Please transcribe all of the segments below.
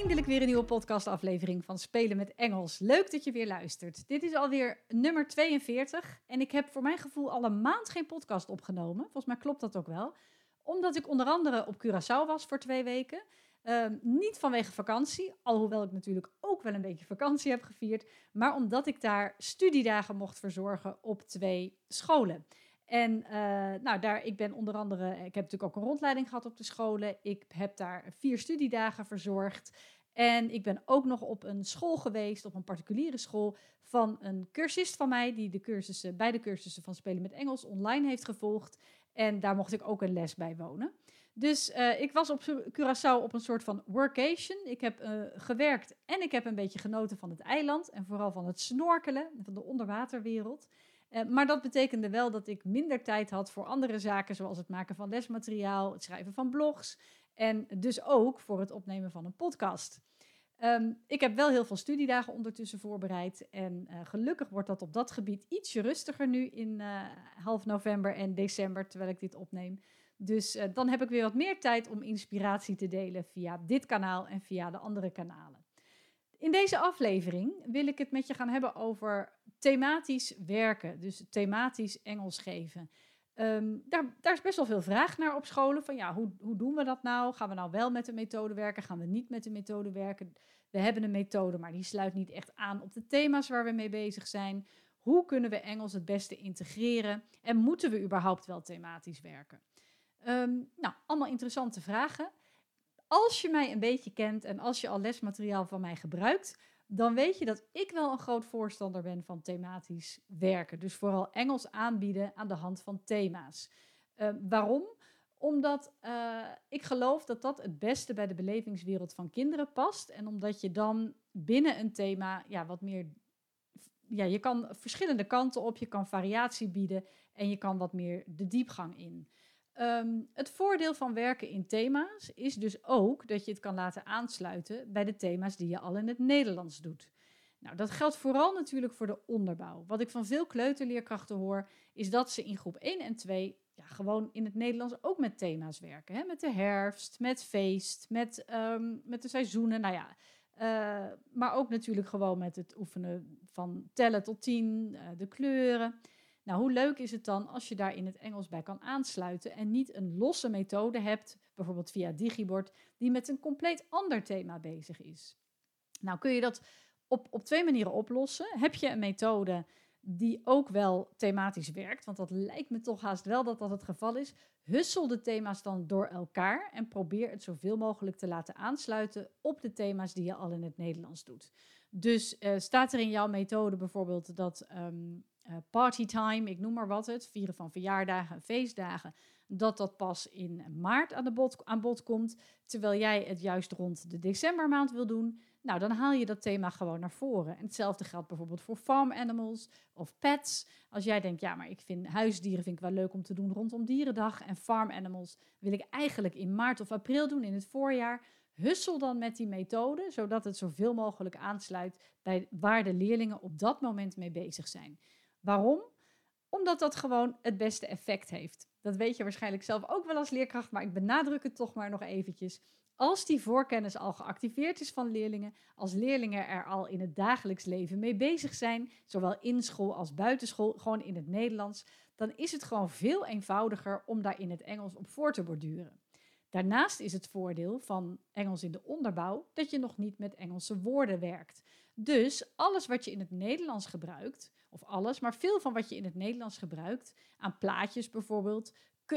Eindelijk weer een nieuwe podcastaflevering van Spelen met Engels. Leuk dat je weer luistert. Dit is alweer nummer 42 en ik heb voor mijn gevoel al een maand geen podcast opgenomen. Volgens mij klopt dat ook wel. Omdat ik onder andere op Curaçao was voor twee weken. Ehm, niet vanwege vakantie, alhoewel ik natuurlijk ook wel een beetje vakantie heb gevierd, maar omdat ik daar studiedagen mocht verzorgen op twee scholen. En uh, nou, daar, ik ben onder andere, ik heb natuurlijk ook een rondleiding gehad op de scholen. Ik heb daar vier studiedagen verzorgd. En ik ben ook nog op een school geweest, op een particuliere school, van een cursist van mij, die de cursussen, beide cursussen van Spelen met Engels online heeft gevolgd. En daar mocht ik ook een les bij wonen. Dus uh, ik was op Curaçao op een soort van workation. Ik heb gewerkt en ik heb een beetje genoten van het eiland en vooral van het snorkelen, van de onderwaterwereld. Uh, maar dat betekende wel dat ik minder tijd had voor andere zaken, zoals het maken van lesmateriaal, het schrijven van blogs en dus ook voor het opnemen van een podcast. Um, ik heb wel heel veel studiedagen ondertussen voorbereid. En uh, gelukkig wordt dat op dat gebied ietsje rustiger nu in uh, half november en december, terwijl ik dit opneem. Dus dan heb ik weer wat meer tijd om inspiratie te delen via dit kanaal en via de andere kanalen. In deze aflevering wil ik het met je gaan hebben over thematisch werken, dus thematisch Engels geven. Um, daar, daar, is best wel veel vraag naar op scholen. Van ja, hoe, hoe doen we dat nou? Gaan we nou wel met de methode werken? Gaan we niet met de methode werken? We hebben een methode, maar die sluit niet echt aan op de thema's waar we mee bezig zijn. Hoe kunnen we Engels het beste integreren? En moeten we überhaupt wel thematisch werken? Um, nou, allemaal interessante vragen. Als je mij een beetje kent en als je al lesmateriaal van mij gebruikt, dan weet je dat ik wel een groot voorstander ben van thematisch werken. Dus vooral Engels aanbieden aan de hand van thema's. Uh, waarom? Omdat uh, ik geloof dat dat het beste bij de belevingswereld van kinderen past. En omdat je dan binnen een thema ja, wat meer. Ja, je kan verschillende kanten op, je kan variatie bieden en je kan wat meer de diepgang in. Um, het voordeel van werken in thema's is dus ook dat je het kan laten aansluiten bij de thema's die je al in het Nederlands doet. Nou, dat geldt vooral natuurlijk voor de onderbouw. Wat ik van veel kleuterleerkrachten hoor, is dat ze in groep 1 en 2 ja, gewoon in het Nederlands ook met thema's werken. Hè? Met de herfst, met feest, met, um, met de seizoenen. Nou ja, uh, maar ook natuurlijk gewoon met het oefenen van tellen tot 10, uh, de kleuren. Nou, hoe leuk is het dan als je daar in het Engels bij kan aansluiten en niet een losse methode hebt, bijvoorbeeld via Digibord, die met een compleet ander thema bezig is. Nou, kun je dat op, op twee manieren oplossen. Heb je een methode die ook wel thematisch werkt, want dat lijkt me toch haast wel dat dat het geval is. Hussel de thema's dan door elkaar en probeer het zoveel mogelijk te laten aansluiten op de thema's die je al in het Nederlands doet. Dus uh, staat er in jouw methode bijvoorbeeld dat uh, partytime, ik noem maar wat het, vieren van verjaardagen, feestdagen, dat dat pas in maart aan, de bod, aan bod komt, terwijl jij het juist rond de decembermaand wil doen, nou dan haal je dat thema gewoon naar voren. En hetzelfde geldt bijvoorbeeld voor farm animals of pets. Als jij denkt, ja, maar ik vind huisdieren vind ik wel leuk om te doen rondom dierendag en farm animals wil ik eigenlijk in maart of april doen in het voorjaar. Hussel dan met die methode, zodat het zoveel mogelijk aansluit bij waar de leerlingen op dat moment mee bezig zijn. Waarom? Omdat dat gewoon het beste effect heeft. Dat weet je waarschijnlijk zelf ook wel als leerkracht, maar ik benadruk het toch maar nog eventjes. Als die voorkennis al geactiveerd is van leerlingen, als leerlingen er al in het dagelijks leven mee bezig zijn, zowel in school als buitenschool, gewoon in het Nederlands, dan is het gewoon veel eenvoudiger om daar in het Engels op voor te borduren. Daarnaast is het voordeel van Engels in de onderbouw dat je nog niet met Engelse woorden werkt. Dus alles wat je in het Nederlands gebruikt, of alles, maar veel van wat je in het Nederlands gebruikt, aan plaatjes bijvoorbeeld,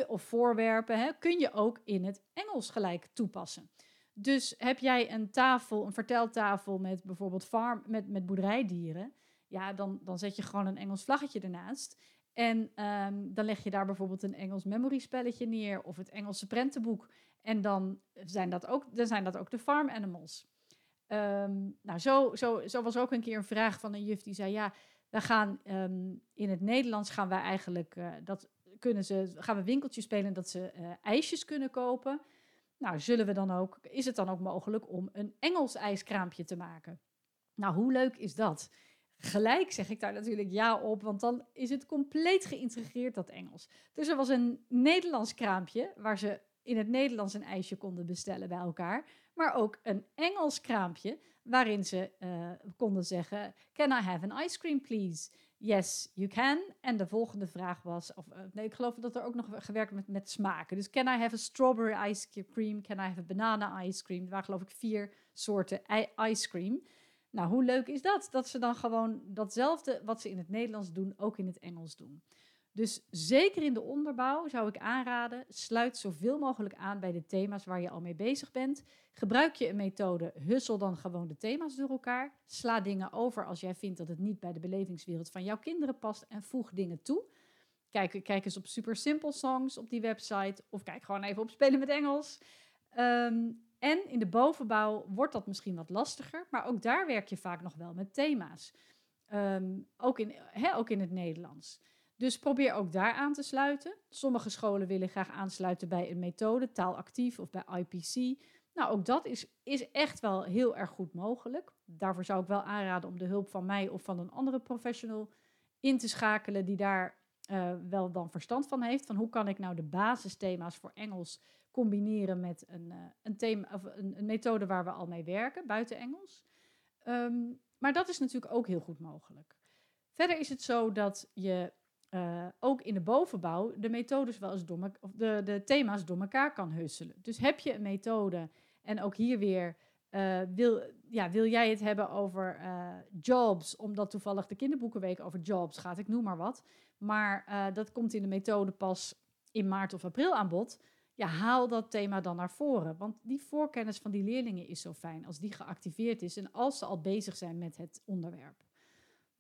of voorwerpen, hè, kun je ook in het Engels gelijk toepassen. Dus heb jij een tafel, een verteltafel met bijvoorbeeld farm, met, met boerderijdieren, ja, dan, dan zet je gewoon een Engels vlaggetje ernaast. En ehm, dan leg je daar bijvoorbeeld een Engels memory spelletje neer of het Engelse prentenboek. En dan zijn dat ook, dan zijn dat ook de farm animals. Ehm, nou, zo, zo, zo was ook een keer een vraag van een juf die zei: Ja, we gaan ehm, in het Nederlands gaan wij eigenlijk uh, dat kunnen ze, gaan we winkeltjes spelen dat ze uh, ijsjes kunnen kopen. Nou, zullen we dan ook, is het dan ook mogelijk om een Engels ijskraampje te maken? Nou, hoe leuk is dat? Gelijk zeg ik daar natuurlijk ja op, want dan is het compleet geïntegreerd, dat Engels. Dus er was een Nederlands kraampje waar ze in het Nederlands een ijsje konden bestellen bij elkaar. Maar ook een Engels kraampje waarin ze uh, konden zeggen: Can I have an ice cream, please? Yes, you can. En de volgende vraag was: of, uh, nee, ik geloof dat er ook nog gewerkt met, met smaken. Dus can I have a strawberry ice cream? Can I have a banana ice cream? Er waren geloof ik vier soorten ice cream. Nou, hoe leuk is dat? Dat ze dan gewoon datzelfde wat ze in het Nederlands doen, ook in het Engels doen. Dus zeker in de onderbouw zou ik aanraden, sluit zoveel mogelijk aan bij de thema's waar je al mee bezig bent. Gebruik je een methode, hussel dan gewoon de thema's door elkaar. Sla dingen over als jij vindt dat het niet bij de belevingswereld van jouw kinderen past en voeg dingen toe. Kijk, kijk eens op Super Simple Songs op die website of kijk gewoon even op Spelen met Engels. Ehm, en in de bovenbouw wordt dat misschien wat lastiger, maar ook daar werk je vaak nog wel met thema's. Ehm, ook, in, ook in het Nederlands. Dus probeer ook daar aan te sluiten. Sommige scholen willen graag aansluiten bij een methode, taalactief of bij IPC. Nou, ook dat is, is echt wel heel erg goed mogelijk. Daarvoor zou ik wel aanraden om de hulp van mij of van een andere professional in te schakelen die daar uh, wel dan verstand van heeft. Van hoe kan ik nou de basisthema's voor Engels combineren met een, uh, een, thema, of een, een, methode waar we al mee werken, buiten Engels. Um, maar dat is natuurlijk ook heel goed mogelijk. Verder is het zo dat je uh, ook in de bovenbouw de methodes wel eens door of de, de thema's door elkaar kan husselen. Dus heb je een methode en ook hier weer uh, wil, ja, wil jij het hebben over uh, jobs, omdat toevallig de kinderboekenweek over jobs gaat, ik noem maar wat. Maar dat komt in de methode pas in maart of april aan bod. Ja, haal dat thema dan naar voren. Want die voorkennis van die leerlingen is zo fijn als die geactiveerd is en als ze al bezig zijn met het onderwerp.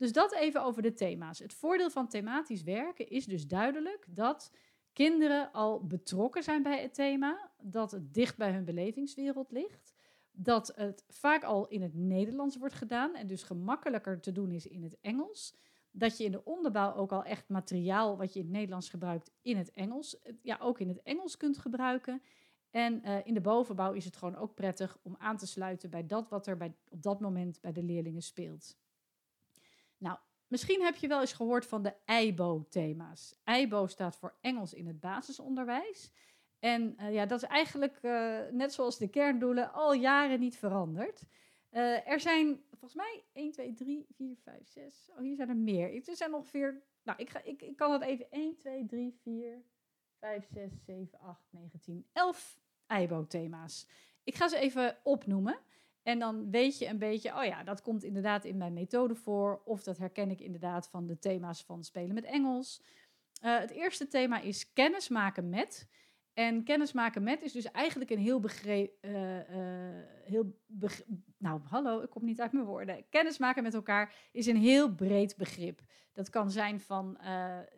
Dus dat even over de thema's. Het voordeel van thematisch werken is dus duidelijk dat kinderen al betrokken zijn bij het thema, dat het dicht bij hun belevingswereld ligt, dat het vaak al in het Nederlands wordt gedaan en dus gemakkelijker te doen is in het Engels. Dat je in de onderbouw ook al echt materiaal wat je in het Nederlands gebruikt in het Engels, ja, ook in het Engels kunt gebruiken. En uh, in de bovenbouw is het gewoon ook prettig om aan te sluiten bij dat wat er bij, op dat moment bij de leerlingen speelt. Misschien heb je wel eens gehoord van de EIBO-thema's. EIBO staat voor Engels in het basisonderwijs. En uh, ja, dat is eigenlijk, uh, net zoals de kerndoelen, al jaren niet veranderd. Uh, er zijn volgens mij 1, 2, 3, 4, 5, 6. Oh, hier zijn er meer. Er zijn ongeveer. Nou, ik, ga, ik, ik kan het even. 1, 2, 3, 4, 5, 6, 7, 8, 9, 10, 11 EIBO-thema's. Ik ga ze even opnoemen. En dan weet je een beetje, oh ja, dat komt inderdaad in mijn methode voor. Of dat herken ik inderdaad van de thema's van spelen met Engels. Uh, het eerste thema is kennismaken met. En kennismaken met is dus eigenlijk een heel begreep. Uh, uh, heel begre nou, hallo, ik kom niet uit mijn woorden. Kennismaken met elkaar is een heel breed begrip. Dat kan zijn van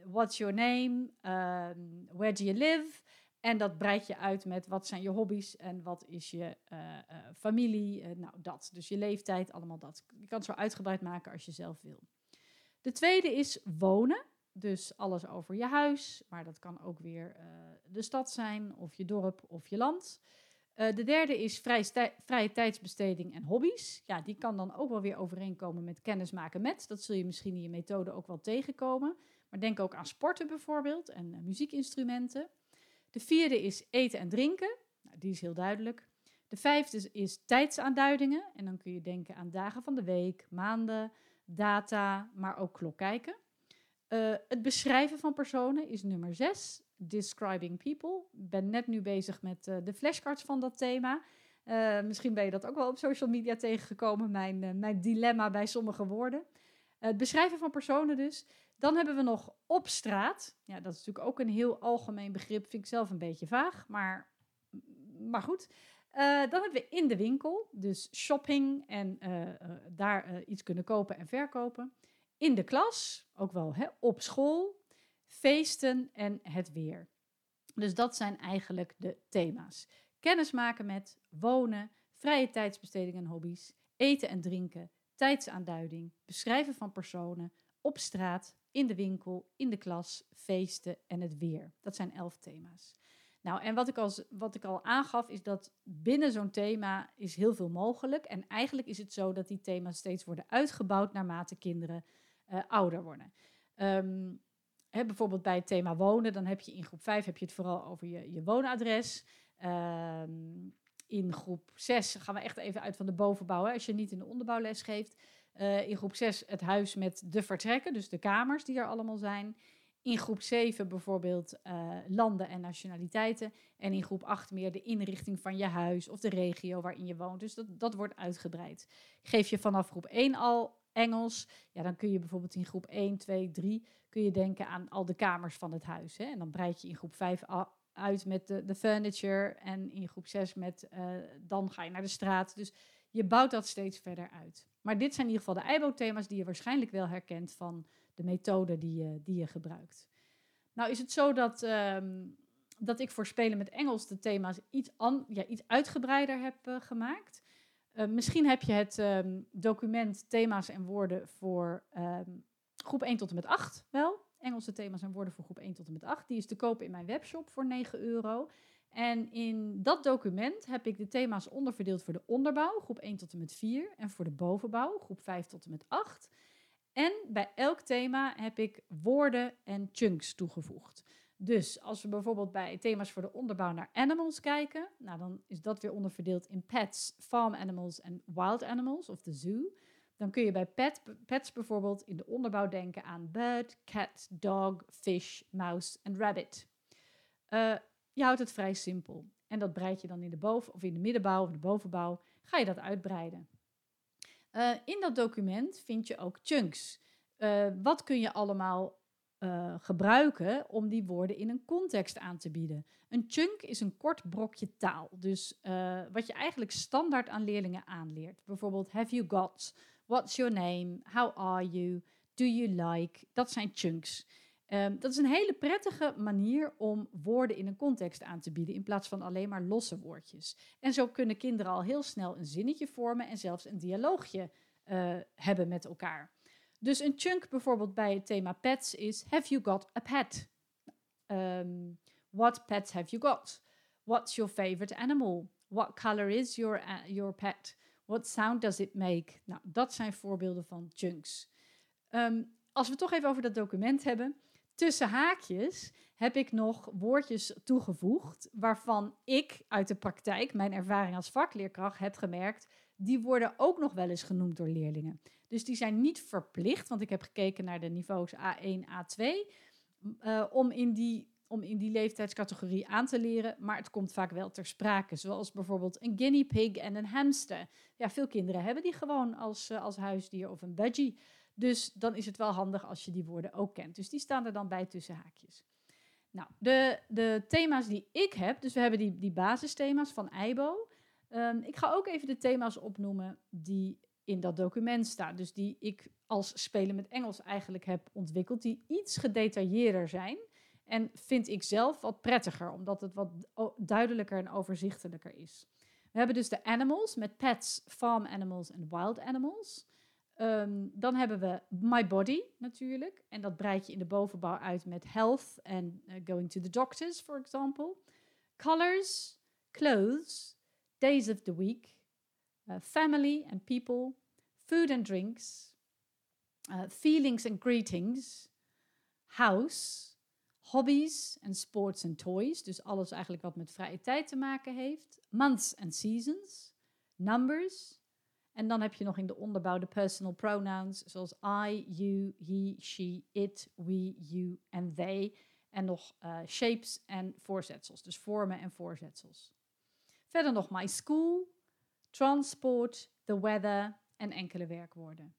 what's your name, um, where do you live. En dat breid je uit met wat zijn je hobby's en wat is je uh, uh, familie. Uh, nou, dat. Dus je leeftijd, allemaal dat. Je kan het zo uitgebreid maken als je zelf wil. De tweede is wonen. Dus alles over je huis, maar dat kan ook weer de stad zijn, of je dorp of je land. de derde is vrije, vrije tijdsbesteding en hobby's. Ja, die kan dan ook wel weer overeenkomen met kennismaken met. Dat zul je misschien in je methode ook wel tegenkomen. Maar denk ook aan sporten bijvoorbeeld en muziekinstrumenten. De vierde is eten en drinken. Nou, die is heel duidelijk. De vijfde is tijdsaanduidingen. En dan kun je denken aan dagen van de week, maanden, data, maar ook klok kijken. Uh, het beschrijven van personen is nummer zes. Describing people. Ik ben net nu bezig met uh, de flashcards van dat thema. Uh, misschien ben je dat ook wel op social media tegengekomen, mijn, mijn dilemma bij sommige woorden. het beschrijven van personen dus. Dan hebben we nog op straat. Ja, dat is natuurlijk ook een heel algemeen begrip. Vind ik zelf een beetje vaag, maar, maar goed. Uh, dan hebben we in de winkel, dus shopping en uh, uh, daar iets kunnen kopen en verkopen. In de klas, ook wel hè, op school. feesten en het weer. Dus dat zijn eigenlijk de thema's. Kennis maken met wonen, vrije tijdsbesteding en hobby's, eten en drinken, tijdsaanduiding, beschrijven van personen, op straat, in de winkel, in de klas, feesten en het weer. Dat zijn elf thema's. Nou, en wat ik, al, wat ik al aangaf, is dat binnen zo'n thema is heel veel mogelijk. En eigenlijk is het zo dat die thema's steeds worden uitgebouwd naarmate kinderen uh, ouder worden. Um, hè, bijvoorbeeld bij het thema wonen, dan heb je in groep 5 heb je het vooral over je, je woonadres. Um, in groep 6 gaan we echt even uit van de bovenbouw, hè, als je niet in de onderbouwles geeft. Uh, in groep 6 het huis met de vertrekken, dus de kamers die er allemaal zijn. In groep 7 bijvoorbeeld uh, landen en nationaliteiten. En in groep 8 meer de inrichting van je huis of de regio waarin je woont. Dus dat, dat wordt uitgebreid. Geef je vanaf groep 1 al Engels, ja, dan kun je bijvoorbeeld in groep 1, 2, 3 kun je denken aan al de kamers van het huis. Hè? En dan breid je in groep 5 uit met de, de furniture. En in groep 6 met, uh, dan ga je naar de straat. Dus je bouwt dat steeds verder uit. Maar dit zijn in ieder geval de IBO-thema's die je waarschijnlijk wel herkent van de methode die je, die je gebruikt. Nou is het zo dat, um, dat ik voor spelen met Engels de thema's iets, an, ja, iets uitgebreider heb uh, gemaakt. Uh, misschien heb je het um, document thema's en woorden voor um, groep 1 tot en met 8 wel. Engelse thema's en woorden voor groep 1 tot en met 8. Die is te kopen in mijn webshop voor 9 euro. En in dat document heb ik de thema's onderverdeeld voor de onderbouw, groep 1 tot en met 4, en voor de bovenbouw, groep 5 tot en met 8. En bij elk thema heb ik woorden en chunks toegevoegd. Dus als we bijvoorbeeld bij thema's voor de onderbouw naar animals kijken, nou dan is dat weer onderverdeeld in pets, farm animals en wild animals of de zoo. Dan kun je bij pet, pets bijvoorbeeld in de onderbouw denken aan bird, cat, dog, fish, mouse en rabbit. Uh, je houdt het vrij simpel. En dat breid je dan in de boven- of in de middenbouw of de bovenbouw, ga je dat uitbreiden. Uh, in dat document vind je ook chunks. Uh, wat kun je allemaal uh, gebruiken om die woorden in een context aan te bieden? Een chunk is een kort brokje taal. Dus wat je eigenlijk standaard aan leerlingen aanleert. Bijvoorbeeld, have you got? What's your name? How are you? Do you like? Dat zijn chunks. Um, dat is een hele prettige manier om woorden in een context aan te bieden, in plaats van alleen maar losse woordjes. En zo kunnen kinderen al heel snel een zinnetje vormen en zelfs een dialoogje uh, hebben met elkaar. Dus een chunk bijvoorbeeld bij het thema pets is: Have you got a pet? Um, what pets have you got? What's your favorite animal? What color is your, your pet? What sound does it make? Nou, dat zijn voorbeelden van chunks. Um, als we het toch even over dat document hebben. Tussen haakjes heb ik nog woordjes toegevoegd waarvan ik uit de praktijk, mijn ervaring als vakleerkracht, heb gemerkt, die worden ook nog wel eens genoemd door leerlingen. Dus die zijn niet verplicht, want ik heb gekeken naar de niveaus A1, A2, uh, om, in die, om in die leeftijdscategorie aan te leren, maar het komt vaak wel ter sprake, zoals bijvoorbeeld een guinea pig en een hamster. Ja, veel kinderen hebben die gewoon als, uh, als huisdier of een budgie. Dus dan is het wel handig als je die woorden ook kent. Dus die staan er dan bij tussen haakjes. Nou, de, de thema's die ik heb, dus we hebben die, die basisthema's van IBO. Um, ik ga ook even de thema's opnoemen die in dat document staan. Dus die ik als spelen met Engels eigenlijk heb ontwikkeld, die iets gedetailleerder zijn. En vind ik zelf wat prettiger, omdat het wat duidelijker en overzichtelijker is. We hebben dus de animals met pets, farm animals en wild animals. Um, dan hebben we My Body natuurlijk. En dat breid je in de bovenbouw uit met health en uh, going to the doctors, for example. Colors, clothes, days of the week, uh, family and people, food and drinks, uh, feelings and greetings, house, hobbies and sports and toys. Dus alles eigenlijk wat met vrije tijd te maken heeft. Months and seasons, numbers, en dan heb je nog in de onderbouw de personal pronouns, zoals I, you, he, she, it, we, you en they. En nog uh, shapes en voorzetsels, dus vormen en voorzetsels. Verder nog my school, transport, the weather en enkele werkwoorden.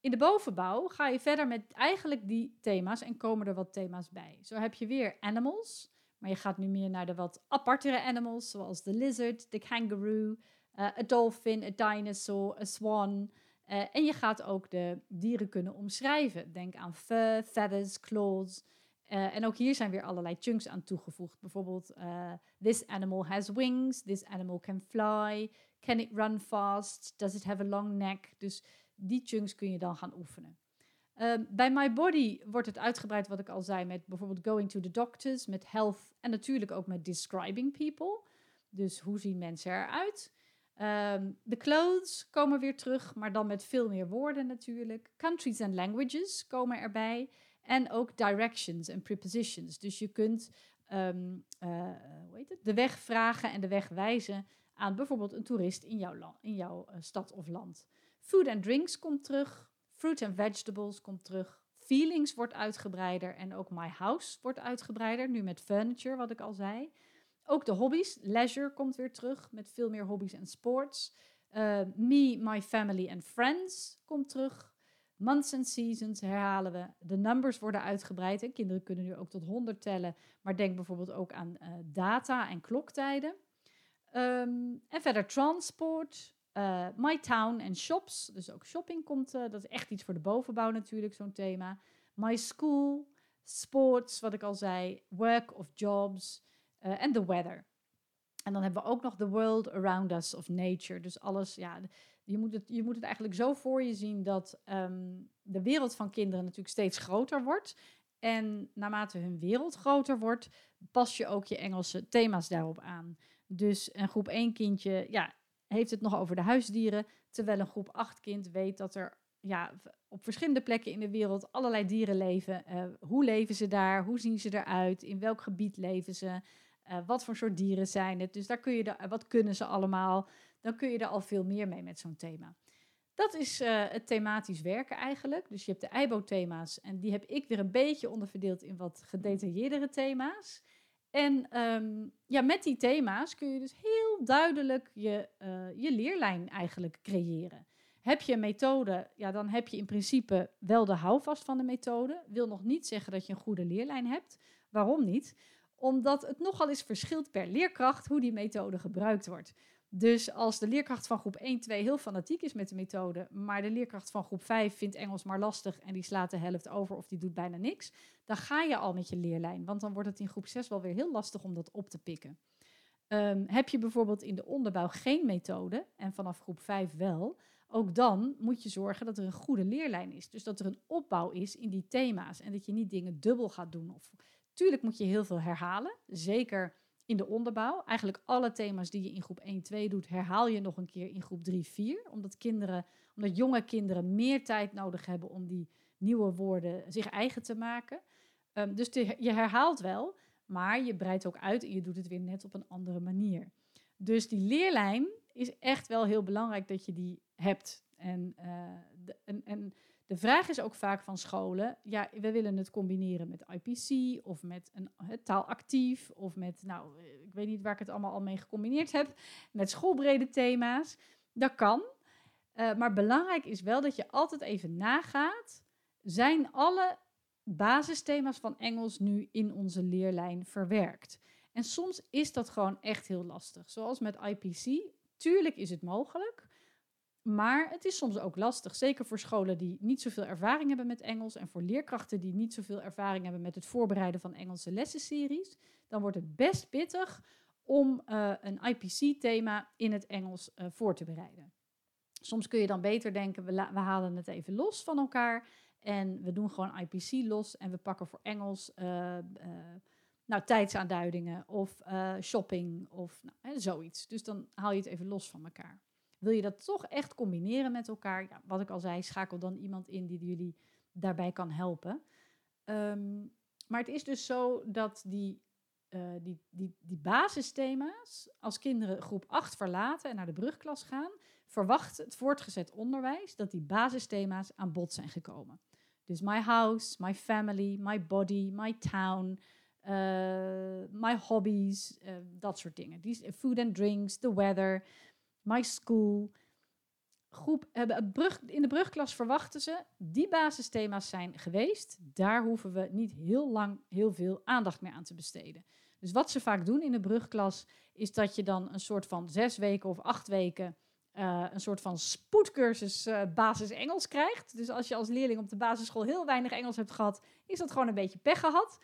In de bovenbouw ga je verder met eigenlijk die thema's en komen er wat thema's bij. Zo heb je weer animals, maar je gaat nu meer naar de wat apartere animals, zoals de lizard, de kangaroo, a dolphin, a dinosaur, a swan. Uh, en je gaat ook de dieren kunnen omschrijven. Denk aan fur, feathers, claws. Uh, en ook hier zijn weer allerlei chunks aan toegevoegd. Bijvoorbeeld, uh, this animal has wings, this animal can fly, can it run fast, does it have a long neck. Dus die chunks kun je dan gaan oefenen. Uh, bij My Body wordt het uitgebreid, wat ik al zei, met bijvoorbeeld going to the doctors, met health en natuurlijk ook met describing people. Dus hoe zien mensen eruit? Um, de clothes komen weer terug, maar dan met veel meer woorden natuurlijk. Countries and languages komen erbij. En ook directions en prepositions. Dus je kunt heet het? de weg vragen en de weg wijzen aan bijvoorbeeld een toerist in jouw, in jouw uh, stad of land. Food and drinks komt terug. Fruit and vegetables komt terug. Feelings wordt uitgebreider. En ook my house wordt uitgebreider. Nu met furniture, wat ik al zei. Ook de hobby's. Leisure komt weer terug met veel meer hobby's en sports. Uh, me, my family and friends komt terug. Months and seasons herhalen we. De numbers worden uitgebreid. En kinderen kunnen nu ook tot 100 tellen. Maar denk bijvoorbeeld ook aan uh, data en kloktijden. Um, en verder transport, uh, my town en shops. Dus ook shopping komt, dat is echt iets voor de bovenbouw natuurlijk, zo'n thema. My school, sports, wat ik al zei, work of jobs en the weather. En dan hebben we ook nog the world around us of nature. Dus alles, ja, je moet het, je moet het eigenlijk zo voor je zien dat um, de wereld van kinderen natuurlijk steeds groter wordt. En naarmate hun wereld groter wordt, pas je ook je Engelse thema's daarop aan. Dus een groep 1 kindje ja, heeft het nog over de huisdieren, terwijl een groep 8 kind weet dat er ja, op verschillende plekken in de wereld allerlei dieren leven. Uh, hoe leven ze daar? Hoe zien ze eruit? In welk gebied leven ze? Uh, wat voor soort dieren zijn het? Dus daar kun je de, wat kunnen ze allemaal? Dan kun je er al veel meer mee met zo'n thema. Dat is uh, het thematisch werken eigenlijk. Dus je hebt de EIBO-thema's en die heb ik weer een beetje onderverdeeld in wat gedetailleerdere thema's. En um, ja, met die thema's kun je dus heel duidelijk je, je leerlijn eigenlijk creëren. Heb je een methode, ja, dan heb je in principe wel de houvast van de methode. Wil nog niet zeggen dat je een goede leerlijn hebt. Waarom niet? Omdat het nogal eens verschilt per leerkracht hoe die methode gebruikt wordt. Dus als de leerkracht van groep 1, 2 heel fanatiek is met de methode, maar de leerkracht van groep 5 vindt Engels maar lastig en die slaat de helft over of die doet bijna niks, dan ga je al met je leerlijn. Want dan wordt het in groep 6 wel weer heel lastig om dat op te pikken. Um, heb je bijvoorbeeld in de onderbouw geen methode en vanaf groep 5 wel, ook dan moet je zorgen dat er een goede leerlijn is. Dus dat er een opbouw is in die thema's en dat je niet dingen dubbel gaat doen. Of, tuurlijk moet je heel veel herhalen, zeker in de onderbouw. Eigenlijk alle thema's die je in groep 1, 2 doet, herhaal je nog een keer in groep 3, 4. Omdat, kinderen, omdat jonge kinderen meer tijd nodig hebben om die nieuwe woorden zich eigen te maken. Um, dus je herhaalt wel, maar je breidt ook uit en je doet het weer net op een andere manier. Dus die leerlijn is echt wel heel belangrijk dat je die hebt. En, de vraag is ook vaak van scholen, ja, we willen het combineren met IPC of met een taalactief of met, nou, ik weet niet waar ik het allemaal al mee gecombineerd heb, met schoolbrede thema's. Dat kan, uh, maar belangrijk is wel dat je altijd even nagaat, zijn alle basisthema's van Engels nu in onze leerlijn verwerkt? En soms is dat gewoon echt heel lastig, zoals met IPC. Tuurlijk is het mogelijk, maar het is soms ook lastig, zeker voor scholen die niet zoveel ervaring hebben met Engels en voor leerkrachten die niet zoveel ervaring hebben met het voorbereiden van Engelse lessenseries. Dan wordt het best pittig om uh, een IPC-thema in het Engels uh, voor te bereiden. Soms kun je dan beter denken, we, we, halen het even los van elkaar en we doen gewoon IPC los en we pakken voor Engels uh, nou, tijdsaanduidingen of shopping of nou, hè, zoiets. Dus dan haal je het even los van elkaar. Wil je dat toch echt combineren met elkaar? Ja, wat ik al zei, schakel dan iemand in die jullie daarbij kan helpen. Um, maar het is dus zo dat die, uh, die, die, die basisthema's, als kinderen groep 8 verlaten en naar de brugklas gaan, verwacht het voortgezet onderwijs dat die basisthema's aan bod zijn gekomen. Dus my house, my family, my body, my town, uh, my hobbies, uh, dat soort dingen. Die, food and drinks, the weather. My School. Groep, brug, in de brugklas verwachten ze, die basisthema's zijn geweest. Daar hoeven we niet heel lang heel veel aandacht meer aan te besteden. Dus wat ze vaak doen in de brugklas, is dat je dan een soort van zes weken of acht weken uh, een soort van spoedcursus uh, basis Engels krijgt. Dus als je als leerling op de basisschool heel weinig Engels hebt gehad, is dat gewoon een beetje pech gehad.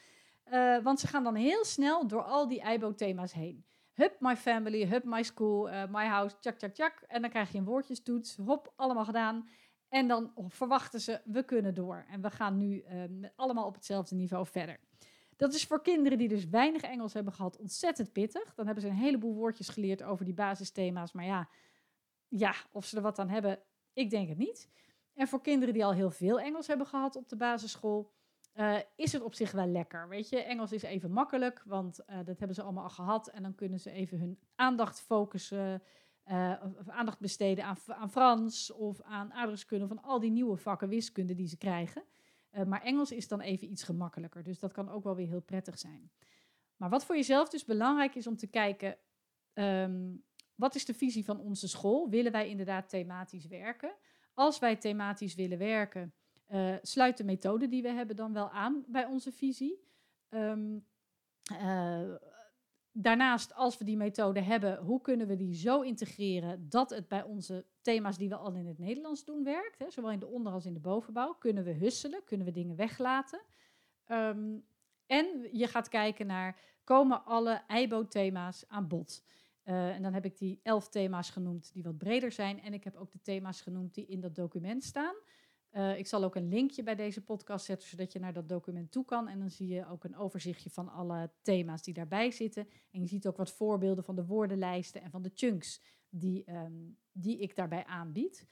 Uh, want ze gaan dan heel snel door al die IBO-thema's heen. Hup, my family, hup, my school, uh, my house, tjak, tjak, tjak. En dan krijg je een woordjestoets. Hop, allemaal gedaan. En dan verwachten ze, we kunnen door. En we gaan nu uh, allemaal op hetzelfde niveau verder. Dat is voor kinderen die dus weinig Engels hebben gehad ontzettend pittig. Dan hebben ze een heleboel woordjes geleerd over die basisthema's. Maar ja, ja, of ze er wat aan hebben, ik denk het niet. En voor kinderen die al heel veel Engels hebben gehad op de basisschool, uh, is het op zich wel lekker. Weet je, Engels is even makkelijk, want uh, dat hebben ze allemaal al gehad. En dan kunnen ze even hun aandacht focussen, uh, of aandacht besteden aan, aan Frans of aan aardrijkskunde, van al die nieuwe vakken wiskunde die ze krijgen. maar Engels is dan even iets gemakkelijker, dus dat kan ook wel weer heel prettig zijn. Maar wat voor jezelf dus belangrijk is om te kijken, um, wat is de visie van onze school? Willen wij inderdaad thematisch werken? Als wij thematisch willen werken, uh, sluit de methode die we hebben dan wel aan bij onze visie. Um, uh, daarnaast, als we die methode hebben, hoe kunnen we die zo integreren dat het bij onze thema's die we al in het Nederlands doen werkt? Hè? Zowel in de onder- als in de bovenbouw. Kunnen we husselen? Kunnen we dingen weglaten? Um, en je gaat kijken naar, komen alle IBO-thema's aan bod? Uh, en dan heb ik die elf thema's genoemd die wat breder zijn. En ik heb ook de thema's genoemd die in dat document staan. Uh, ik zal ook een linkje bij deze podcast zetten, zodat je naar dat document toe kan. En dan zie je ook een overzichtje van alle thema's die daarbij zitten. En je ziet ook wat voorbeelden van de woordenlijsten en van de chunks die, um, die ik daarbij aanbied.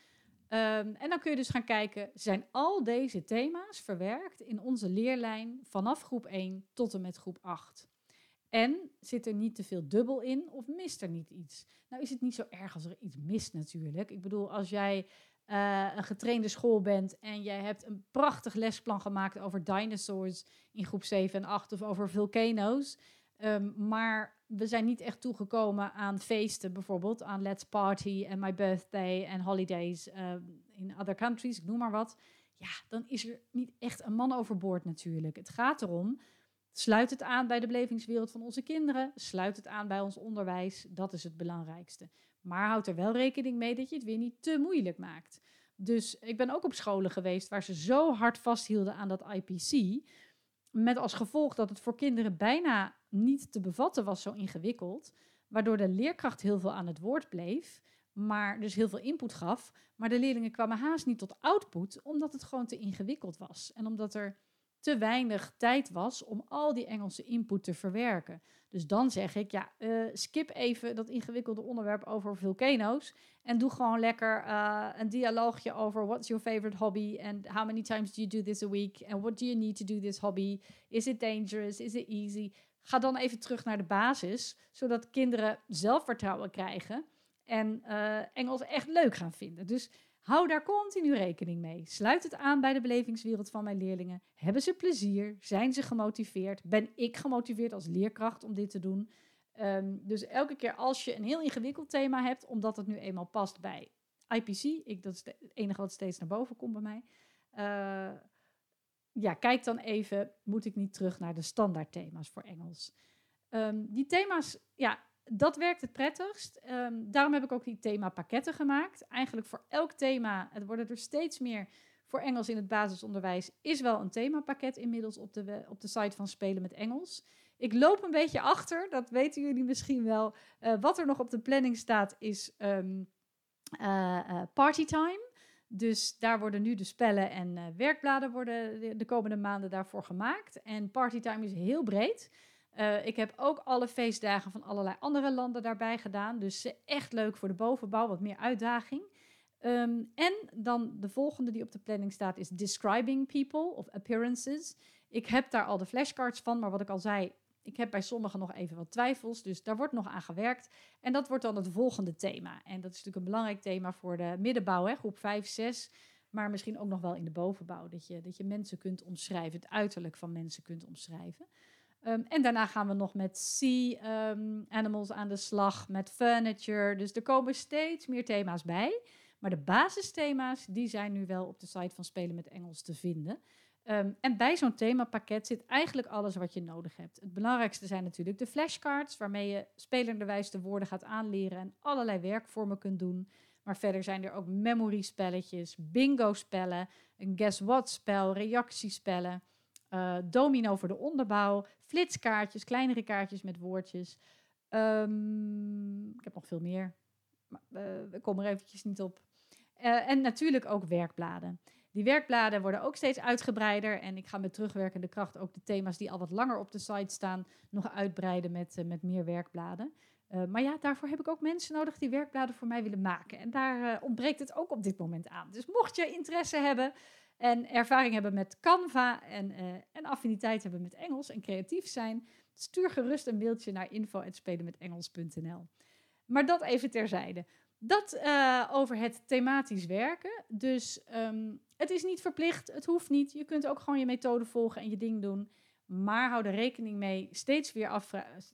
Um, en dan kun je dus gaan kijken, zijn al deze thema's verwerkt in onze leerlijn vanaf groep 1 tot en met groep 8? En zit er niet te veel dubbel in of mist er niet iets? Nou is het niet zo erg als er iets mist natuurlijk. Ik bedoel, als jij uh, een getrainde school bent en jij hebt een prachtig lesplan gemaakt over dinosaurs in groep 7 en 8 of over volcano's. Um, maar we zijn niet echt toegekomen aan feesten, bijvoorbeeld aan Let's Party en My Birthday en Holidays uh, in other countries, ik noem maar wat. Ja, dan is er niet echt een man overboord natuurlijk. Het gaat erom Sluit het aan bij de belevingswereld van onze kinderen. Sluit het aan bij ons onderwijs. Dat is het belangrijkste. Maar houd er wel rekening mee dat je het weer niet te moeilijk maakt. Dus ik ben ook op scholen geweest waar ze zo hard vasthielden aan dat IPC. Met als gevolg dat het voor kinderen bijna niet te bevatten was, zo ingewikkeld. Waardoor de leerkracht heel veel aan het woord bleef. Maar dus heel veel input gaf. Maar de leerlingen kwamen haast niet tot output, omdat het gewoon te ingewikkeld was. En omdat er te weinig tijd was om al die Engelse input te verwerken. Dus dan zeg ik, ja, uh, skip even dat ingewikkelde onderwerp over volcano's en doe gewoon lekker uh, een dialoogje over what's your favorite hobby and how many times do you do this a week and what do you need to do this hobby? Is it dangerous? Is it easy? Ga dan even terug naar de basis, zodat kinderen zelfvertrouwen krijgen en uh, Engels echt leuk gaan vinden. Dus Hou daar continu rekening mee. Sluit het aan bij de belevingswereld van mijn leerlingen. Hebben ze plezier? Zijn ze gemotiveerd? Ben ik gemotiveerd als leerkracht om dit te doen? Um, dus elke keer als je een heel ingewikkeld thema hebt, omdat het nu eenmaal past bij IPC, ik, dat is het enige wat steeds naar boven komt bij mij. Uh, ja, kijk dan even, moet ik niet terug naar de standaard thema's voor Engels? Um, die thema's, ja, dat werkt het prettigst. Um, daarom heb ik ook die themapakketten gemaakt. Eigenlijk voor elk thema, het worden er steeds meer voor Engels in het basisonderwijs, is wel een themapakket inmiddels op de, op de site van Spelen met Engels. Ik loop een beetje achter, dat weten jullie misschien wel. Uh, wat er nog op de planning staat is um, uh, uh, partytime. Dus daar worden nu de spellen en werkbladen worden de, de komende maanden daarvoor gemaakt. En partytime is heel breed. Uh, ik heb ook alle feestdagen van allerlei andere landen daarbij gedaan. Dus echt leuk voor de bovenbouw, wat meer uitdaging. Um, en dan de volgende die op de planning staat is Describing People of Appearances. Ik heb daar al de flashcards van, maar wat ik al zei, ik heb bij sommigen nog even wat twijfels. Dus daar wordt nog aan gewerkt. En dat wordt dan het volgende thema. En dat is natuurlijk een belangrijk thema voor de middenbouw, hè, groep 5, 6. Maar misschien ook nog wel in de bovenbouw. Dat je, dat je mensen kunt omschrijven, het uiterlijk van mensen kunt omschrijven. Um, en daarna gaan we nog met sea um, animals aan de slag, met furniture. Dus er komen steeds meer thema's bij. Maar de basisthema's, die zijn nu wel op de site van Spelen met Engels te vinden. Um, en bij zo'n themapakket zit eigenlijk alles wat je nodig hebt. Het belangrijkste zijn natuurlijk de flashcards, waarmee je spelenderwijs de woorden gaat aanleren en allerlei werkvormen kunt doen. Maar verder zijn er ook memory spelletjes, bingo spellen, een guess what spel, reactiespellen. Eh, domino voor de onderbouw, flitskaartjes, kleinere kaartjes met woordjes. Ehm, ik heb nog veel meer, maar uh, ik kom er eventjes niet op. Uh, en natuurlijk ook werkbladen. Die werkbladen worden ook steeds uitgebreider. En ik ga met terugwerkende kracht ook de thema's die al wat langer op de site staan, nog uitbreiden met, met meer werkbladen. Uh, maar ja, daarvoor heb ik ook mensen nodig die werkbladen voor mij willen maken. En daar uh, ontbreekt het ook op dit moment aan. Dus mocht je interesse hebben en ervaring hebben met Canva en, uh, en affiniteit hebben met Engels en creatief zijn, stuur gerust een mailtje naar info.spelenmetengels.nl. Maar dat even terzijde. Dat over het thematisch werken. Dus um, het is niet verplicht, het hoeft niet. Je kunt ook gewoon je methode volgen en je ding doen. Maar hou er rekening mee steeds weer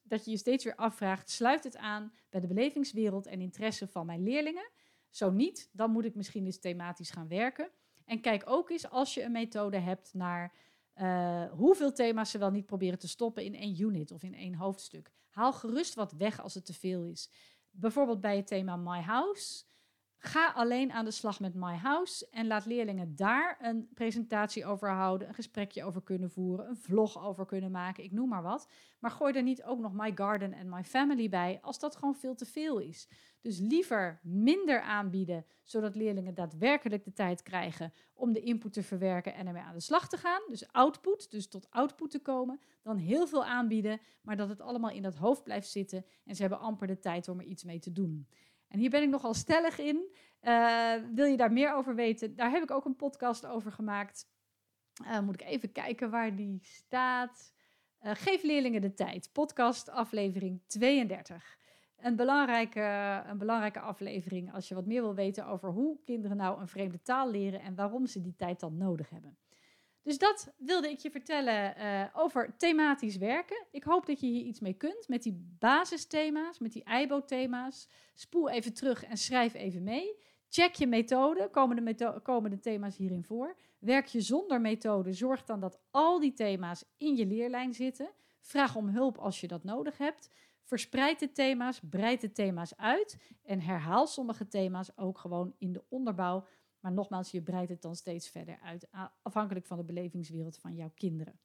dat je je steeds weer afvraagt: sluit het aan bij de belevingswereld en interesse van mijn leerlingen? Zo niet, dan moet ik misschien eens thematisch gaan werken. En kijk ook eens als je een methode hebt naar uh, hoeveel thema's ze wel niet proberen te stoppen in één unit of in één hoofdstuk. Haal gerust wat weg als het te veel is. Bijvoorbeeld bij het thema My House Ga alleen aan de slag met My House en laat leerlingen daar een presentatie over houden, een gesprekje over kunnen voeren, een vlog over kunnen maken, ik noem maar wat. Maar gooi er niet ook nog My Garden en My Family bij, als dat gewoon veel te veel is. Dus liever minder aanbieden, zodat leerlingen daadwerkelijk de tijd krijgen om de input te verwerken en ermee aan de slag te gaan. Dus output, dus tot output te komen, dan heel veel aanbieden, maar dat het allemaal in dat hoofd blijft zitten en ze hebben amper de tijd om er iets mee te doen. En hier ben ik nogal stellig in. Uh, wil je daar meer over weten? Daar heb ik ook een podcast over gemaakt. Uh, moet ik even kijken waar die staat. Uh, Geef leerlingen de tijd. Podcast aflevering 32. Een belangrijke, een belangrijke aflevering als je wat meer wil weten over hoe kinderen nou een vreemde taal leren en waarom ze die tijd dan nodig hebben. Dus dat wilde ik je vertellen uh, over thematisch werken. Ik hoop dat je hier iets mee kunt met die basisthema's, met die EIBO-thema's. Spoel even terug en schrijf even mee. Check je methode, komen de, metho komen de thema's hierin voor. Werk je zonder methode, zorg dan dat al die thema's in je leerlijn zitten. Vraag om hulp als je dat nodig hebt. Verspreid de thema's, breid de thema's uit en herhaal sommige thema's ook gewoon in de onderbouw maar nogmaals, je breidt het dan steeds verder uit, afhankelijk van de belevingswereld van jouw kinderen.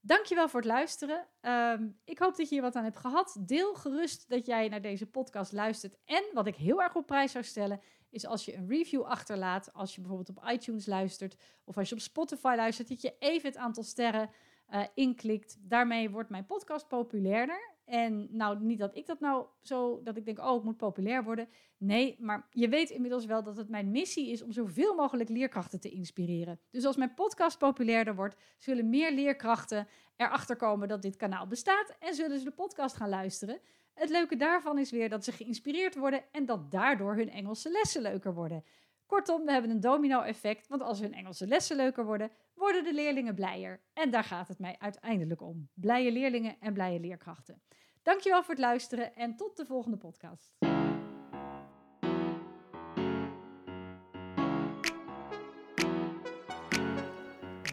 Dankjewel voor het luisteren. Um, ik hoop dat je hier wat aan hebt gehad. Deel gerust dat jij naar deze podcast luistert. En wat ik heel erg op prijs zou stellen, is als je een review achterlaat. Als je bijvoorbeeld op iTunes luistert of als je op Spotify luistert, dat je even het aantal sterren uh, inklikt. Daarmee wordt mijn podcast populairder. En nou, niet dat ik dat nou zo, dat ik denk, oh, ik moet populair worden. Nee, maar je weet inmiddels wel dat het mijn missie is om zoveel mogelijk leerkrachten te inspireren. Dus als mijn podcast populairder wordt, zullen meer leerkrachten erachter komen dat dit kanaal bestaat en zullen ze de podcast gaan luisteren. Het leuke daarvan is weer dat ze geïnspireerd worden en dat daardoor hun Engelse lessen leuker worden. Kortom, we hebben een domino-effect, want als hun Engelse lessen leuker worden, worden de leerlingen blijer. En daar gaat het mij uiteindelijk om. Blije leerlingen en blije leerkrachten. Dankjewel voor het luisteren en tot de volgende podcast.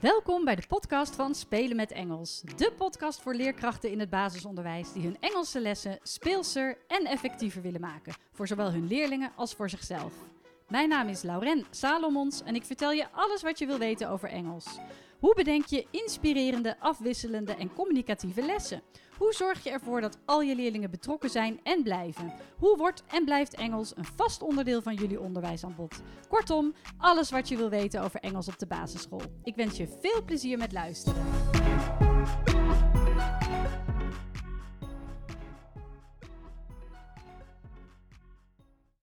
Welkom bij de podcast van Spelen met Engels. De podcast voor leerkrachten in het basisonderwijs die hun Engelse lessen speelser en effectiever willen maken. Voor zowel hun leerlingen als voor zichzelf. Mijn naam is Lauren Salomons en ik vertel je alles wat je wil weten over Engels. Hoe bedenk je inspirerende, afwisselende en communicatieve lessen? Hoe zorg je ervoor dat al je leerlingen betrokken zijn en blijven? Hoe wordt en blijft Engels een vast onderdeel van jullie onderwijsaanbod? Kortom, alles wat je wil weten over Engels op de basisschool. Ik wens je veel plezier met luisteren.